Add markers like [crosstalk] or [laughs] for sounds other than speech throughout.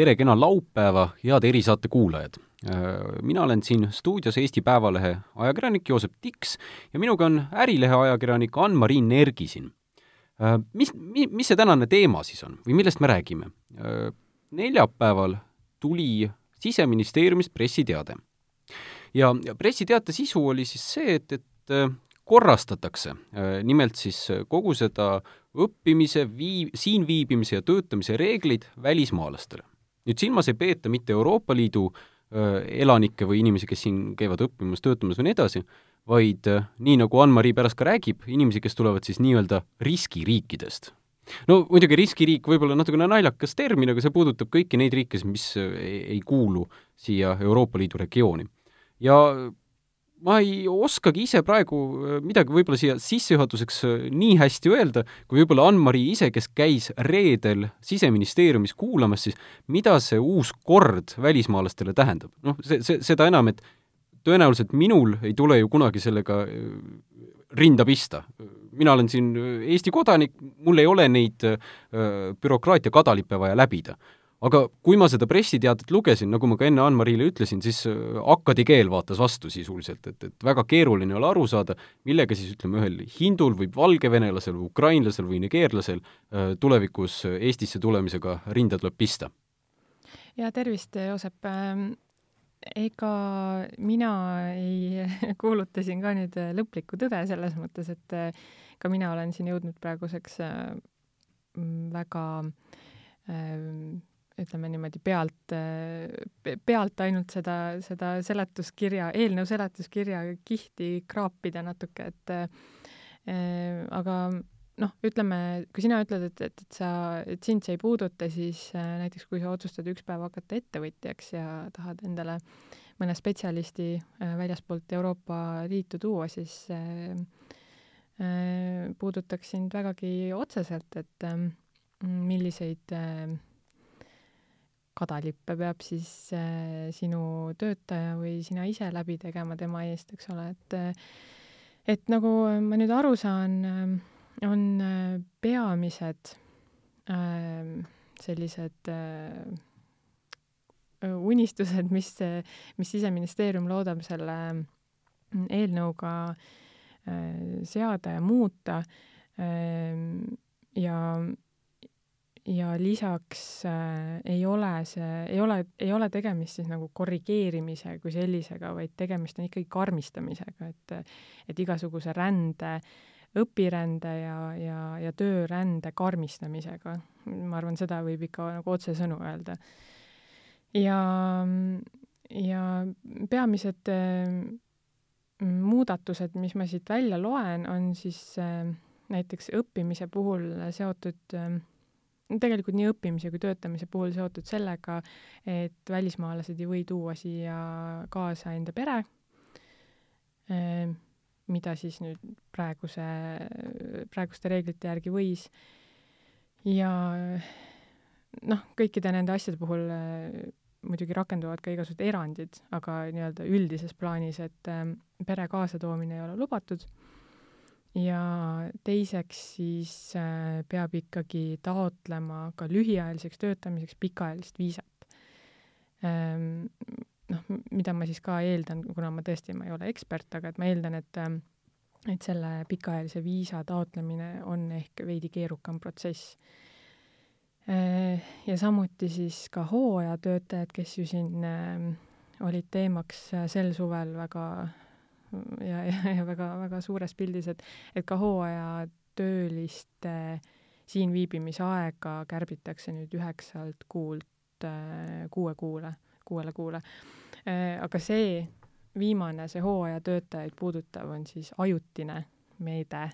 tere kena laupäeva, head erisaate kuulajad! mina olen siin stuudios Eesti Päevalehe ajakirjanik Joosep Tiks ja minuga on Ärilehe ajakirjanik Ann-Mari Nergisin. mis, mi-, mis see tänane teema siis on või millest me räägime? neljapäeval tuli Siseministeeriumist pressiteade. ja pressiteate sisu oli siis see, et, et korrastatakse nimelt siis kogu seda õppimise, vii-, siin viibimise ja töötamise reeglid välismaalastele. Nüüd silmas ei peeta mitte Euroopa Liidu öö, elanikke või inimesi, kes siin käivad õppimas, töötamas või nii edasi, vaid nii, nagu Ann-Mari pärast ka räägib, inimesi, kes tulevad siis nii-öelda riskiriikidest. no muidugi riskiriik võib-olla natukene naljakas termin, aga see puudutab kõiki neid riike, mis ei, ei kuulu siia Euroopa Liidu regiooni. ja ma ei oskagi ise praegu äh, midagi võib-olla siia sissejuhatuseks äh, nii hästi öelda, kui võib-olla Ann-Mari ise, kes käis reedel Siseministeeriumis kuulamas, siis mida see uus kord välismaalastele tähendab? noh, see, see, seda enam, et tõenäoliselt minul ei tule ju kunagi sellega äh, rinda pista. mina olen siin Eesti kodanik, mul ei ole neid bürokraatia kadalippe vaja läbida aga kui ma seda pressiteadet lugesin, nagu ma ka enne Ann-Marile ütlesin, siis äh, akkadi keel vaatas vastu sisuliselt, et, et väga keeruline ole aru saada, millega siis ütleme, ühel hindul või valgevenelasel või ukrainlasel või nigeerlasel äh, tulevikus Eestisse tulemisega rinda tuleb pista. ja tervist, Joosep ähm, ega mina ei [laughs] kuulutasin ka nüüd lõplikku tõde selles mõttes, et äh, ka mina olen siin jõudnud praeguseks väga ütleme niimoodi pealt, pealt ainult seda, seda seletuskirja, eelnõu seletuskirja kihti kraapida natuke, et äh, aga noh, ütleme, kui sina ütled, et, et, et sa, et sind see ei puuduta, siis äh, näiteks kui sa otsustad üks päev hakata ettevõtjaks ja tahad endale mõne spetsialisti äh, väljaspoolt Euroopa Liitu tuua, siis äh, äh, puudutaks sind vägagi otseselt, et äh, milliseid äh, kadalippe peab siis äh, sinu töötaja või sina ise läbi tegema tema eest, eks ole, et et nagu ma nüüd aru saan, äh, on äh, peamised äh, sellised äh, unistused, mis, mis Siseministeerium loodab selle mm, eelnõuga äh, seada ja muuta äh, ja ja lisaks äh, ei ole see, ei ole, ei ole tegemist siis nagu korrigeerimise kui sellisega, vaid tegemist on ikkagi karmistamisega, et et igasuguse rände, õpirände ja, ja, ja töörände karmistamisega. ma arvan, seda võib ikka nagu otsesõnu öelda. ja, ja peamised äh, muudatused, mis ma siit välja loen, on siis äh, näiteks õppimise puhul seotud äh, tegelikult nii õppimise kui töötamise puhul seotud sellega, et välismaalased ei või tuua siia kaasa enda pere, ehm, mida siis nüüd praeguse, praeguste reeglite järgi võis. ja noh, kõikide nende asjade puhul eh, muidugi rakenduvad ka igasugused erandid, aga nii-öelda üldises plaanis, et ehm, pere kaasatoomine ei ole lubatud ja teiseks siis äh, peab ikkagi taotlema ka lühiajaliseks töötamiseks pikaajalist viisat ähm,. noh, mida ma siis ka eeldan, kuna ma tõesti, ma ei ole ekspert, aga et ma eeldan, et äh, et selle pikaajalise viisa taotlemine on ehk veidi keerukam protsess äh,. ja samuti siis ka hooajatöötajad, kes ju siin äh, olid teemaks äh, sel suvel väga ja, ja, ja väga-väga suures pildis, et, et ka hooajatööliste siin viibimise aega kärbitakse nüüd üheksalt kuult äh, kuue kuule, kuuele kuule. Äh, aga see viimane, see hooajatöötajaid puudutav on siis ajutine meede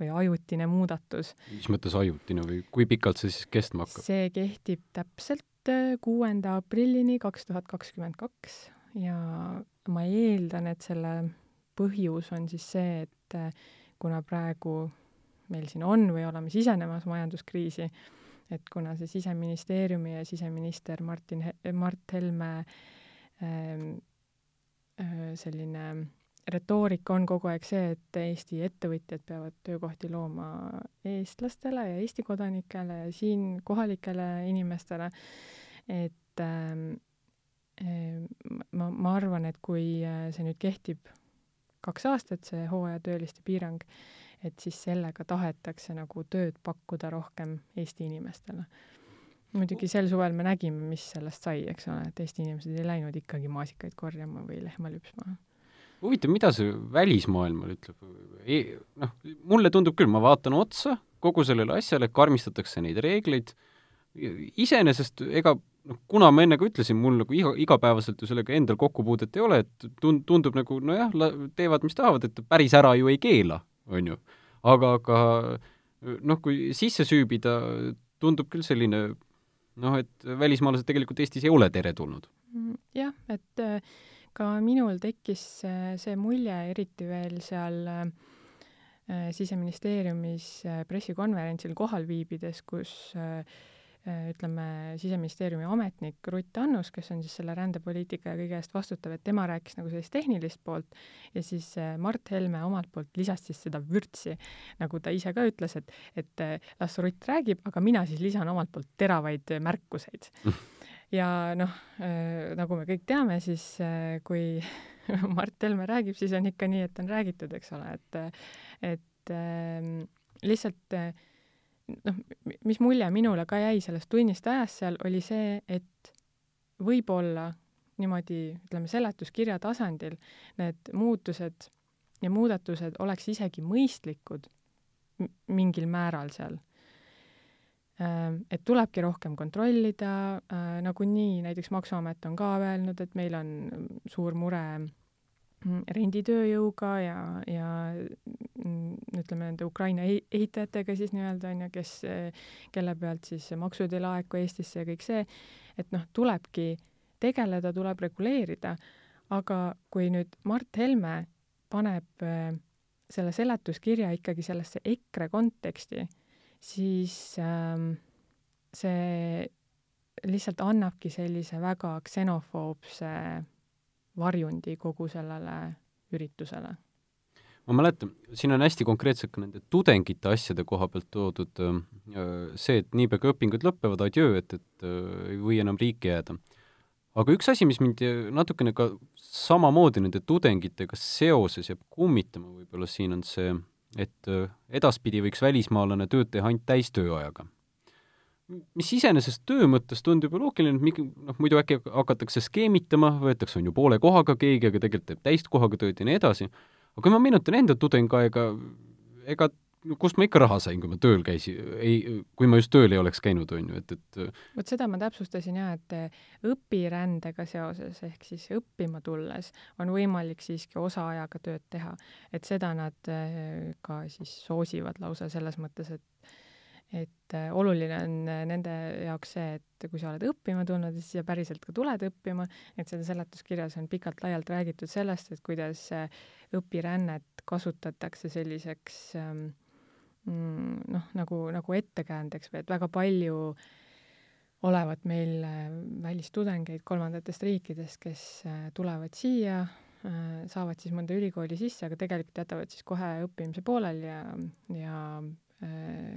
või ajutine muudatus. mis mõttes ajutine või kui pikalt see siis kestma hakkab? see kehtib täpselt äh, kuuenda aprillini kaks tuhat kakskümmend kaks ja ma eeldan, et selle põhjus on siis see, et äh, kuna praegu meil siin on või oleme sisenemas majanduskriisi, et kuna see Siseministeeriumi ja siseminister Martin Mart Helme ähm, äh, selline retoorika on kogu aeg see, et Eesti ettevõtjad peavad töökohti looma eestlastele ja Eesti kodanikele ja siin kohalikele inimestele, et ähm, ma, ma arvan, et kui see nüüd kehtib kaks aastat, see hooajatööliste piirang, et siis sellega tahetakse nagu tööd pakkuda rohkem Eesti inimestele. muidugi sel suvel me nägime, mis sellest sai, eks ole, et Eesti inimesed ei läinud ikkagi maasikaid korjama või lehma lüpsma. huvitav, mida see välismaailmal ütleb e? noh, mulle tundub küll, ma vaatan otsa kogu sellele asjale, karmistatakse neid reegleid, iseenesest ega noh, kuna ma enne ka ütlesin, mul nagu iga, igapäevaselt ju sellega endal kokkupuudet ei ole, et tund-, tundub nagu nojah, teevad, mis tahavad, et päris ära ju ei keela, on ju. aga, aga noh, kui sisse süübida, tundub küll selline noh, et välismaalased tegelikult Eestis ei ole teretulnud. Mm, jah, et äh, ka minul tekkis see mulje, eriti veel seal äh, Siseministeeriumis äh, pressikonverentsil kohal viibides, kus äh, Äh, ütleme, Siseministeeriumi ametnik Rutt Annus, kes on siis selle rändepoliitika ja kõige eest vastutav, et tema rääkis nagu sellist tehnilist poolt ja siis äh, Mart Helme omalt poolt lisas siis seda vürtsi, nagu ta ise ka ütles, et, et äh, las Rutt räägib, aga mina siis lisan omalt poolt teravaid märkuseid. [laughs] ja noh, nagu me kõik teame, siis kui [laughs] Mart Helme räägib, siis on ikka nii, et on räägitud, eks ole, et, et ähm, lihtsalt äh, noh, mis mulje minule ka jäi sellest tunnist ajast seal, oli see, et võib-olla niimoodi, ütleme, seletuskirja tasandil need muutused ja muudatused oleks isegi mõistlikud mingil määral seal. Äh, et tulebki rohkem kontrollida, äh, nagunii näiteks Maksuamet on ka öelnud, et meil on suur mure Mm, renditööjõuga ja, ja ütleme, nende Ukraina ehitajatega siis nii-öelda, on ju, kes, kelle pealt siis maksud ei laeku Eestisse ja kõik see, et noh, tulebki tegeleda, tuleb reguleerida, aga kui nüüd Mart Helme paneb äh, selle seletuskirja ikkagi sellesse EKRE konteksti, siis ähm, see lihtsalt annabki sellise väga ksenofoobse varjundi kogu sellele üritusele. Ma mäletan, siin on hästi konkreetselt ka nende tudengite asjade koha pealt toodud äh, see, et niipea kui õpingud lõpevad, adjöö, et, et äh, ei või enam riiki jääda. aga üks asi, mis mind natukene ka samamoodi nende tudengitega seoses jääb kummitama võib-olla siin, on see, et äh, edaspidi võiks välismaalane tööd teha ainult täistööajaga mis iseenesest töö mõttes tundub ju loogiline, et mingi noh, muidu äkki hakatakse skeemitama, võetakse, on ju, poole kohaga keegi, aga tegelikult teeb täiskohaga tööd ja nii edasi, aga kui ma meenutan enda tudengiaega, ega kust ma ikka raha sain, kui ma tööl käisin, ei, kui ma just tööl ei oleks käinud, on ju, et, et vot seda ma täpsustasin jah, et õpirändega seoses ehk siis õppima tulles on võimalik siiski osaajaga tööd teha. et seda nad eh, ka siis soosivad lausa selles mõttes, et et äh, oluline on äh, nende jaoks see, et kui sa oled õppima tulnud, siis sa päriselt ka tuled õppima, et seda seletuskirjas on pikalt-laialt räägitud sellest, et kuidas äh, õpirännet kasutatakse selliseks ähm, mm, noh, nagu, nagu ettekäändeks või et väga palju olevat meil välistudengeid kolmandatest riikidest, kes tulevad siia, saavad siis mõnda ülikooli sisse, aga tegelikult jätavad siis kohe õppimise pooleli ja, ja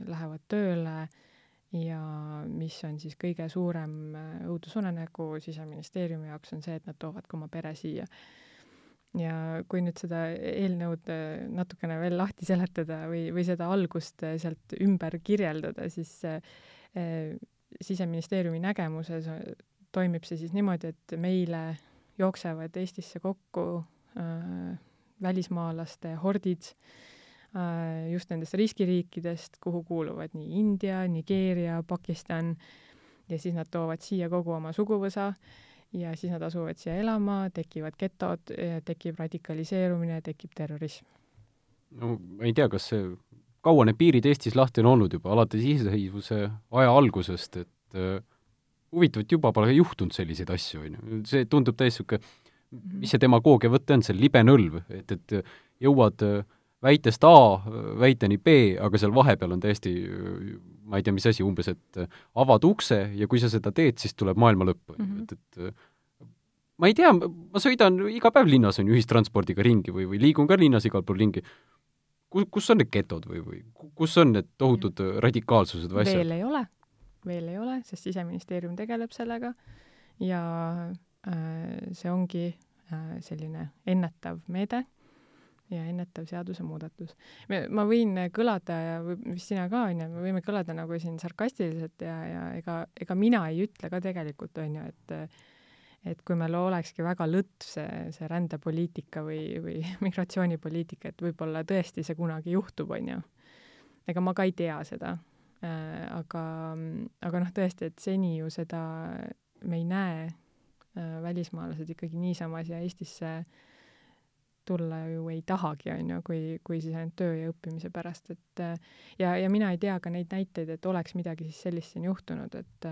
lähevad tööle ja mis on siis kõige suurem äh, õudusunenägu Siseministeeriumi jaoks, on see, et nad toovad ka oma pere siia. ja kui nüüd seda eelnõud äh, natukene veel lahti seletada või, või seda algust sealt ümber kirjeldada, siis Siseministeeriumi nägemuses toimib see siis niimoodi, et meile jooksevad Eestisse kokku äh, välismaalaste hordid äh, Äh, just nendest riskiriikidest, kuhu kuuluvad nii India, Nigeeria, Pakistan ja siis nad toovad siia kogu oma suguvõsa ja siis nad asuvad siia elama, tekivad getod, tekib radikaliseerumine, tekib terrorism. no ma ei tea, kas see, kaua need piirid Eestis lahti on olnud juba, alates iseseisvuse aja algusest, et äh, huvitav, et juba pole juhtunud selliseid asju, on ju. see tundub täiesti niisugune, mis see demagoogia võte on, see libe nõlv, et, et jõuad äh, väitest A väiteni B, aga seal vahepeal on täiesti ma ei tea, mis asi, umbes, et avad ukse ja kui sa seda teed, siis tuleb maailma lõpp mm, -hmm. et, et ma ei tea, ma sõidan iga päev linnas, on ju, ühistranspordiga ringi või, või liigun ka linnas igal pool ringi. kus, kus on need getod või, või kus on need tohutud radikaalsused või asjad? veel ei ole. veel ei ole, sest Siseministeerium tegeleb sellega ja äh, see ongi äh, selline ennetav meede ja ennetav seadusemuudatus. ma võin kõlada ja vist sina ka, onju, me võime kõlada nagu siin sarkastiliselt ja, ja ega, ega mina ei ütle ka tegelikult, onju, et et kui meil olekski väga lõtv see, see rändepoliitika või, või [laughs] migratsioonipoliitika, et võib-olla tõesti see kunagi juhtub, onju. ega ma ka ei tea seda äh,. aga, aga noh, tõesti, et seni ju seda me ei näe äh,, välismaalased ikkagi niisama siia Eestisse äh, tulla ju ei tahagi, on ju, kui, kui siis ainult töö ja õppimise pärast, et ja, ja mina ei tea ka neid näiteid, et oleks midagi siis sellist siin juhtunud, et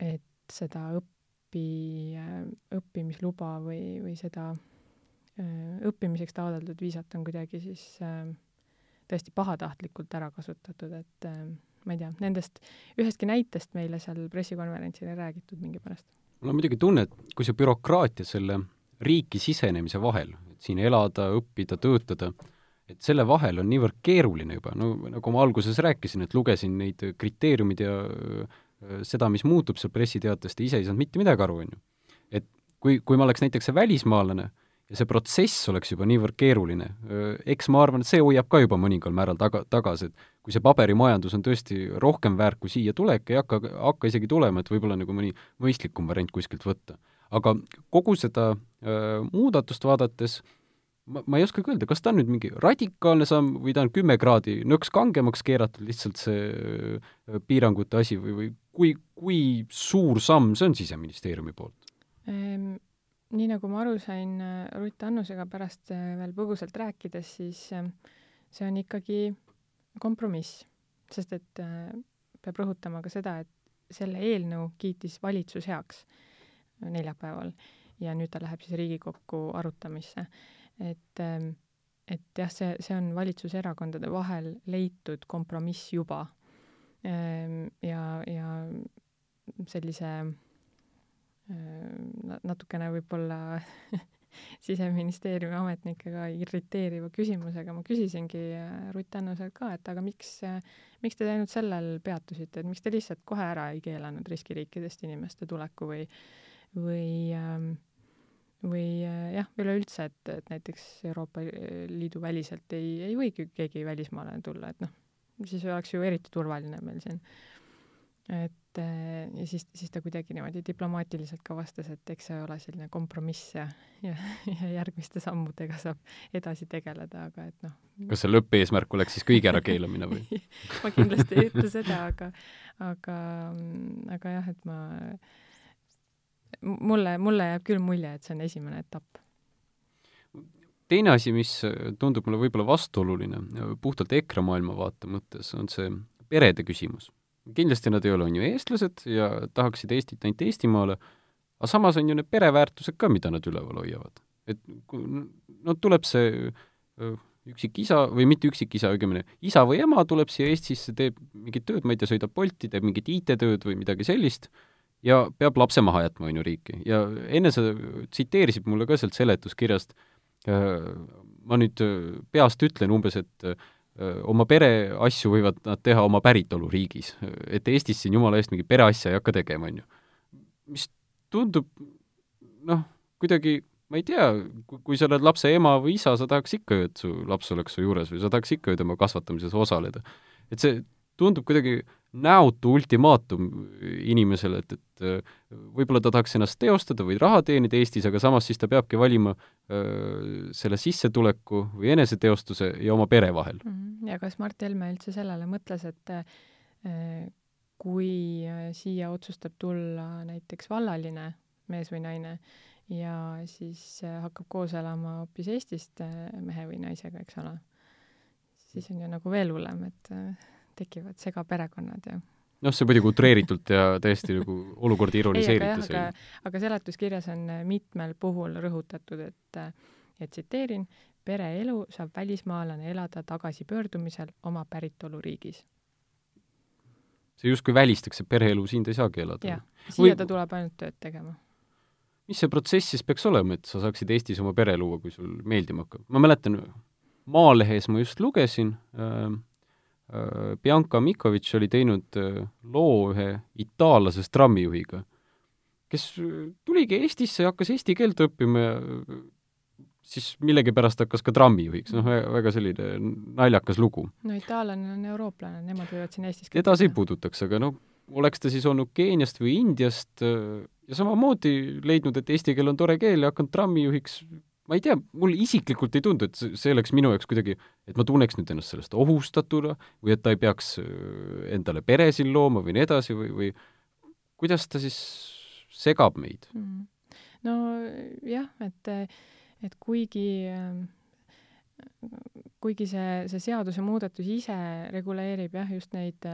et seda õpi, õppimisluba või, või seda õppimiseks taotletud viisat on kuidagi siis tõesti pahatahtlikult ära kasutatud, et ma ei tea, nendest ühestki näitest meile seal pressikonverentsil ei räägitud mingipärast. mul on muidugi tunne, et kui see bürokraatia selle riiki sisenemise vahel, et siin elada, õppida, töötada, et selle vahel on niivõrd keeruline juba, no nagu ma alguses rääkisin, et lugesin neid kriteeriumid ja seda, mis muutub seal pressiteatest ja ise ei saanud mitte midagi aru, on ju. et kui, kui ma oleks näiteks see välismaalane ja see protsess oleks juba niivõrd keeruline, eks ma arvan, et see hoiab ka juba mõningal määral taga, tagasi, et kui see paberimajandus on tõesti rohkem väärt kui siia tulek, ei hakka, hakka isegi tulema, et võib-olla nagu mõni mõistlikum variant kuskilt võtta aga kogu seda äh, muudatust vaadates ma, ma ei oskagi öelda, kas ta on nüüd mingi radikaalne samm või ta on kümme kraadi nõks kangemaks keeratud lihtsalt see äh, piirangute asi või, või kui, kui suur samm see on Siseministeeriumi poolt ehm,? nii nagu ma aru sain äh, Ruth Annusega pärast äh, veel põgusalt rääkides, siis see on ikkagi kompromiss, sest et peab rõhutama ka seda, et selle eelnõu kiitis valitsus heaks neljapäeval ja nüüd ta läheb siis Riigikokku arutamisse. et, ähm, et jah, see, see on valitsuserakondade vahel leitud kompromiss juba. Ähm, ja, ja sellise äh, natukene võib-olla [laughs] siseministeeriumi ametnikega irriteeriva küsimusega ma küsisingi äh, Ruth Annuselt ka, et aga miks, äh, miks te ainult sellel peatusite, et miks te lihtsalt kohe ära ei keelanud riskiriikidest inimeste tuleku või või ähm, või äh, jah, üleüldse, et, et näiteks Euroopa Liidu väliselt ei, ei võigi keegi välismaalane tulla, et noh, siis oleks ju eriti turvaline meil siin. et äh, ja siis, siis ta kuidagi niimoodi diplomaatiliselt ka vastas, et eks see ole selline kompromiss ja, ja, ja järgmiste sammudega saab edasi tegeleda, aga et noh. kas see lõppeesmärk oleks siis kõige ärakeelamine või [laughs] ma kindlasti ei ütle seda, aga, aga, aga jah, et ma mulle, mulle jääb küll mulje, et see on esimene etapp. teine asi, mis tundub mulle võib-olla vastuoluline puhtalt EKRE maailmavaate mõttes, on see perede küsimus. kindlasti nad ei ole, on ju, eestlased ja tahaksid Eestit ainult Eestimaale, aga samas on ju need pereväärtused ka, mida nad üleval hoiavad. et no tuleb see üksikisa või mitte üksikisa, õigemini isa või ema tuleb siia Eestisse, teeb mingit tööd, ma ei tea, sõidab Bolti, teeb mingit IT-tööd või midagi sellist, ja peab lapse maha jätma, on ju, riiki. ja enne sa tsiteerisid mulle ka sealt seletuskirjast, äh, ma nüüd äh, peast ütlen umbes, et äh, oma pereasju võivad nad teha oma päritoluriigis. et Eestis siin jumala eest mingi pereasja ei hakka tegema, on ju. mis tundub noh, kuidagi ma ei tea, kui sa oled lapse ema või isa, sa tahaks ikka ju, et su laps oleks su juures või sa tahaks ikka ju tema kasvatamises osaleda. et see tundub kuidagi näotu ultimaatum inimesele, et, et äh, võib-olla ta tahaks ennast teostada või raha teenida Eestis, aga samas siis ta peabki valima öö, äh, selle sissetuleku või eneseteostuse ja oma pere vahel. -hmm. ja kas Mart Helme üldse sellele mõtles, et äh, kui siia otsustab tulla näiteks vallaline mees või naine ja siis hakkab koos elama hoopis Eestist mehe või naisega, eks ole, siis on ju nagu veel hullem, et tekivad segaperekonnad ja noh, see muidugi utreeritult ja täiesti nagu olukorda ironiseerides. aga, aga seletuskirjas on mitmel puhul rõhutatud, et ja tsiteerin, pereelu saab välismaalane elada tagasipöördumisel oma päritoluriigis. see justkui välistaks, et pereelu siin ta ei saagi elada? jah, siia Või... ta tuleb ainult tööd tegema. mis see protsess siis peaks olema, et sa saaksid Eestis oma pere luua, kui sul meeldima hakkab? ma mäletan, Maalehes ma just lugesin äh, Bianca Mikovic oli teinud loo ühe itaallasest trammijuhiga, kes tuligi Eestisse ja hakkas eesti keelt õppima ja siis millegipärast hakkas ka trammijuhiks, noh, väga selline naljakas lugu. no itaallane on eurooplane, nemad võivad siin Eestis teda see ei puudutaks, aga noh, oleks ta siis olnud Keeniast või Indiast ja samamoodi leidnud, et eesti keel on tore keel ja hakanud trammijuhiks, ma ei tea, mulle isiklikult ei tundu, et see oleks minu jaoks kuidagi, et ma tunneks nüüd ennast sellest ohustatuna või et ta ei peaks endale pere siin looma või nii edasi või, või kuidas ta siis segab meid mm? -hmm. no jah, et et kuigi kuigi see, see seadusemuudatus ise reguleerib jah, just neid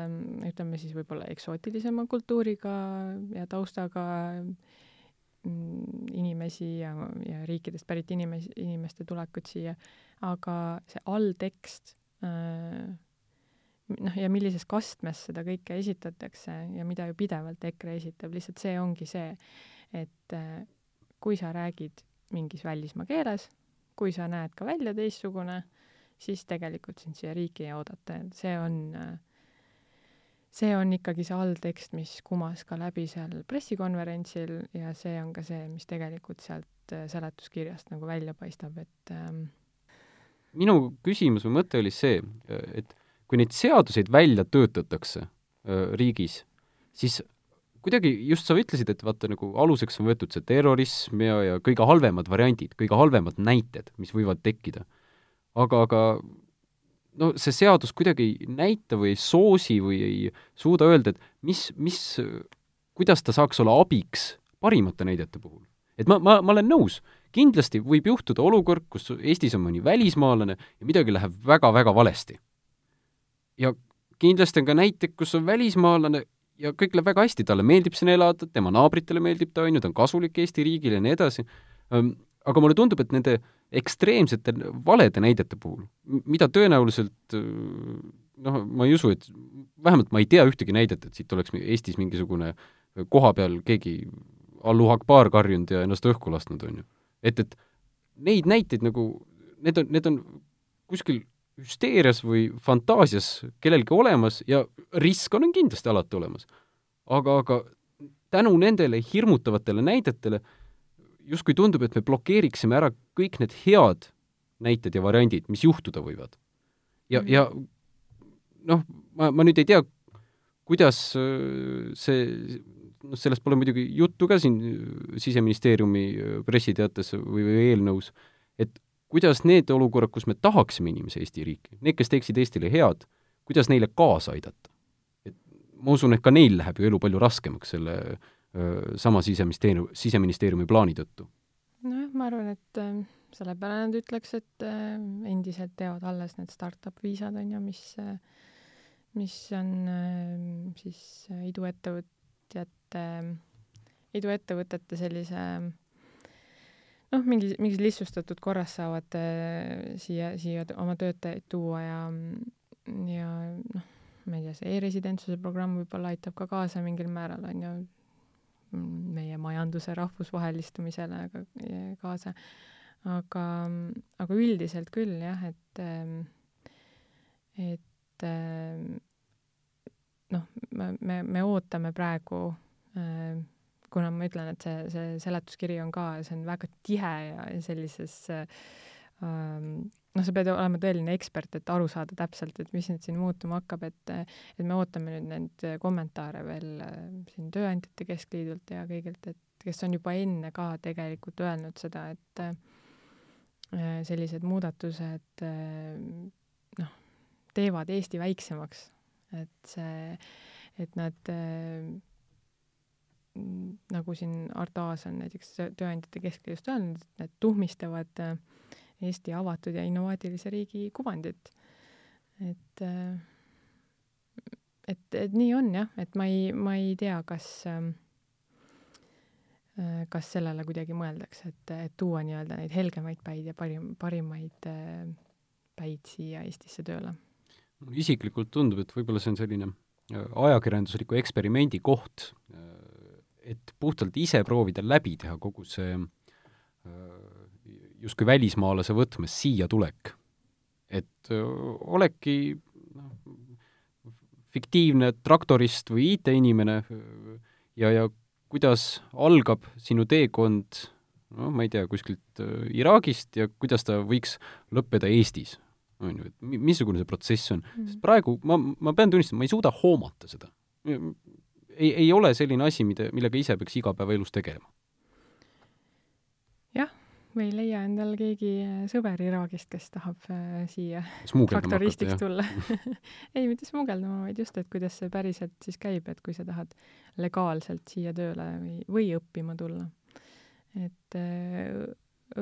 ütleme siis võib-olla eksootilisema kultuuriga ja taustaga mm, inimesi ja, ja riikidest pärit inimesi, inimeste tulekut siia, aga see alltekst noh, ja millises kastmes seda kõike esitatakse ja mida ju pidevalt EKRE esitab, lihtsalt see ongi see, et kui sa räägid mingis välismaa keeles, kui sa näed ka välja teistsugune, siis tegelikult sind siia riiki ei oodata, et see on, see on ikkagi see alltekst, mis kumas ka läbi seal pressikonverentsil ja see on ka see, mis tegelikult sealt äh, seletuskirjast nagu välja paistab, et ähm, minu küsimus või mõte oli see, et kui neid seaduseid välja töötatakse äh, riigis, siis kuidagi just sa ütlesid, et vaata, nagu aluseks on võetud see terrorism ja, ja kõige halvemad variandid, kõige halvemad näited, mis võivad tekkida. aga, aga no see seadus kuidagi ei näita või ei soosi või ei suuda öelda, et mis, mis, kuidas ta saaks olla abiks parimate näidete puhul. et ma, ma, ma olen nõus, kindlasti võib juhtuda olukord, kus Eestis on mõni välismaalane ja midagi läheb väga-väga valesti. ja kindlasti on ka näiteid, kus on välismaalane, ja kõik läheb väga hästi, talle meeldib siin elada, tema naabritele meeldib ta, on ju, ta on kasulik Eesti riigile ja nii edasi, aga mulle tundub, et nende ekstreemsete valede näidete puhul, mida tõenäoliselt noh, ma ei usu, et vähemalt ma ei tea ühtegi näidet, et siit oleks Eestis mingisugune koha peal keegi Allahu Akbar karjunud ja ennast õhku lasknud, on ju. et, et neid näiteid nagu, need on, need on kuskil hüsteerias või fantaasias kellelgi olemas ja risk on kindlasti alati olemas. aga, aga tänu nendele hirmutavatele näidetele justkui tundub, et me blokeeriksime ära kõik need head näited ja variandid, mis juhtuda võivad. ja mm, ja noh, ma, ma nüüd ei tea, kuidas äh, see, noh, sellest pole muidugi juttu ka siin Siseministeeriumi äh, pressiteates või, või eelnõus, et kuidas need olukorrad, kus me tahaksime inimesi Eesti riiki, need, kes teeksid Eestile head, kuidas neile kaasa aidata? et ma usun, et ka neil läheb ju elu palju raskemaks selle öö, sama Siseministeeriumi, Siseministeeriumi plaani tõttu. nojah, ma arvan, et äh, selle peale nad ütleks, et äh, endiselt teevad alles need startup viisad, on ju, mis äh, mis on äh, siis iduettevõtjate, iduettevõtete sellise äh, noh, mingi, mingis lihtsustatud korras saavad äh, siia, siia oma töötajaid tuua ja, ja noh, ma ei tea, see e-residentsuse programm võib-olla aitab ka kaasa mingil määral, on ju, meie majanduse rahvusvahelistumisele ka, kaasa. aga, aga üldiselt küll jah, et, et noh, me, me ootame praegu kuna ma ütlen, et see, see seletuskiri on ka, see on väga tihe ja sellises ähm, noh, sa pead olema tõeline ekspert, et aru saada täpselt, et mis nüüd siin muutuma hakkab, et et me ootame nüüd neid kommentaare veel äh, siin Tööandjate Keskliidult ja kõigilt, et kes on juba enne ka tegelikult öelnud seda, et äh, sellised muudatused äh, noh, teevad Eesti väiksemaks, et see, et nad nagu siin Art Aas on näiteks Tööandjate Keskliidust öelnud, et need tuhmistavad äh, Eesti avatud ja innovaatilise riigi kuvandit. et, äh, et, et nii on jah, et ma ei, ma ei tea, kas, äh, kas sellele kuidagi mõeldakse, et, et tuua nii-öelda neid helgemaid päid ja parim, parimaid päid siia Eestisse tööle. isiklikult tundub, et võib-olla see on selline ajakirjandusliku eksperimendi koht et puhtalt ise proovida läbi teha kogu see justkui välismaalase võtmes siia tulek. et olekki noh, fiktiivne traktorist või IT-inimene ja, ja kuidas algab sinu teekond noh, ma ei tea, kuskilt Iraagist ja kuidas ta võiks lõppeda Eestis, on ju, et missugune see protsess on mm.. sest praegu ma, ma pean tunnistama, ma ei suuda hoomata seda. ei, ei ole selline asi, mida, millega ise peaks igapäevaelus tegelema või ei leia endal keegi äh, sõber Iraagist, kes tahab äh, siia traktoristiks tulla [laughs] ei, mitte smugeldama, vaid just, et kuidas see päriselt siis käib, et kui sa tahad legaalselt siia tööle või, või õppima tulla. et äh,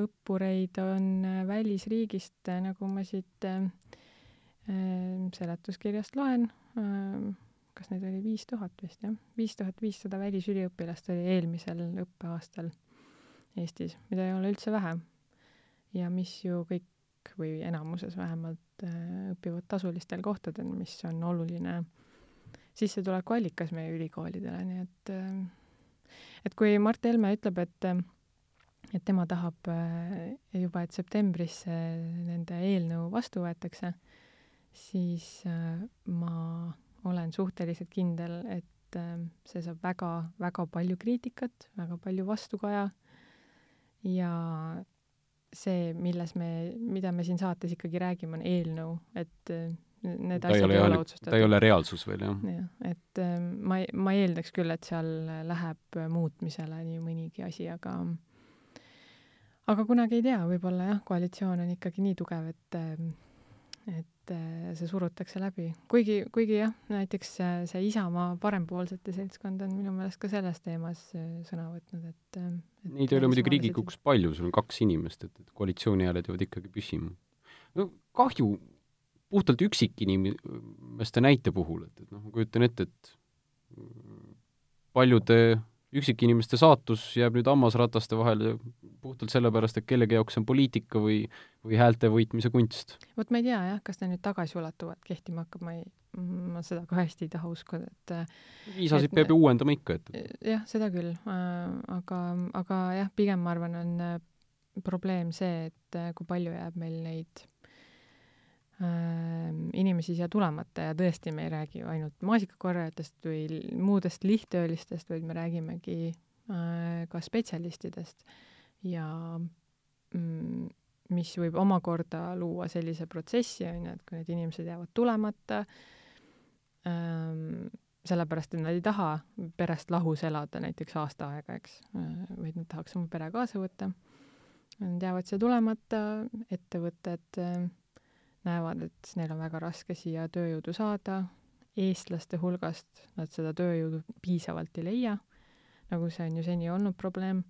õppureid on välisriigist nagu ma siit seletuskirjast loen kas neid oli viis tuhat vist, jah? viis tuhat viissada välisüliõpilast oli eelmisel õppeaastal Eestis, mida ei ole üldse vähe. ja mis ju kõik või enamuses vähemalt äh, õpivad tasulistel kohtadel, mis on oluline sissetulekuallikas meie ülikoolidele, nii et äh, et kui Mart Helme ütleb, et et tema tahab äh, juba, et septembris nende eelnõu vastu võetakse, siis ma olen suhteliselt kindel, et see saab väga-väga palju kriitikat, väga palju vastukaja ja see, milles me, mida me siin saates ikkagi räägime, on eelnõu, et äh, need ta asjad ei ole otsustatud. ta ei ole reaalsus veel, jah? jah, et äh, ma, ma eeldaks küll, et seal läheb muutmisele nii mõnigi asi, aga aga kunagi ei tea, võib-olla jah, koalitsioon on ikkagi nii tugev, et äh, et äh, see surutakse läbi. kuigi, kuigi jah, näiteks see Isamaa parempoolsete seltskond on minu meelest ka selles teemas äh, sõna võtnud, et, äh, et Neid ei ole muidugi Riigikogus palju, sul on kaks inimest, et, et koalitsiooni hääled jäävad ikkagi püsima. no kahju puhtalt üksikinimeste näite puhul, et, et noh, ma kujutan ette, et paljude üksikinimeste saatus jääb nüüd hammasrataste vahele puhtalt sellepärast, et kellegi jaoks on poliitika või, või häälte võitmise kunst. vot ma ei tea jah, kas ta nüüd tagasiulatuvalt kehtima hakkab, ma ei, ma seda ka hästi ei taha uskuda, et viisasid peab ju uuendama ikka, et jah, seda küll, aga, aga jah, pigem ma arvan, on probleem see, et kui palju jääb meil neid inimesi siia tulemata ja tõesti, me ei räägi ju ainult maasikakorjajatest või muudest lihttöölistest, vaid me räägimegi äh, ka spetsialistidest ja mm, mis võib omakorda luua sellise protsessi, on ju, et kui need inimesed jäävad tulemata ähm,, sellepärast, et nad ei taha perest lahus elada näiteks aasta aega, eks, äh, vaid nad tahaks oma pere kaasa võtta. Nad jäävad siia tulemata, ettevõtted äh, näevad, et neil on väga raske siia tööjõudu saada, eestlaste hulgast nad seda tööjõudu piisavalt ei leia, nagu see on ju seni olnud probleem,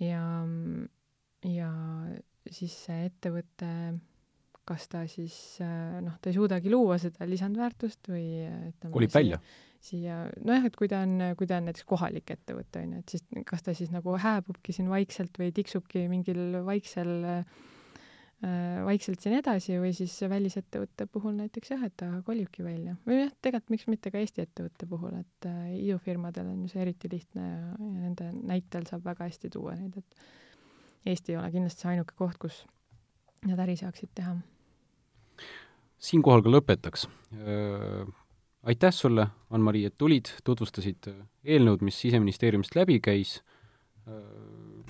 ja, ja siis see ettevõte, kas ta siis noh, ta ei suudagi luua seda lisandväärtust või ütleme kolib välja? siia, nojah, et kui ta on, kui ta on näiteks kohalik ettevõte, on ju, et siis kas ta siis nagu hääbubki siin vaikselt või tiksubki mingil vaiksel äh, vaikselt siin edasi või siis välisettevõtte puhul näiteks jah, et ta kolibki välja. või jah, tegelikult miks mitte ka Eesti ettevõtte puhul, et äh, idufirmadel on ju see eriti lihtne ja, ja nende näitel saab väga hästi tuua neid, et Eesti ei ole kindlasti see ainuke koht, kus nad äri saaksid teha. siinkohal ka lõpetaks. Äh, aitäh sulle, Ann-Mari, et tulid, tutvustasid eelnõud, mis Siseministeeriumist läbi käis.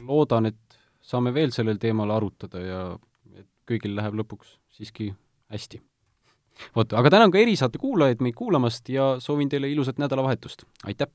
loodan, et saame veel sellel teemal arutada ja kõigil läheb lõpuks siiski hästi. vot, aga tänan ka erisaate kuulajaid meid kuulamast ja soovin teile ilusat nädalavahetust, aitäh!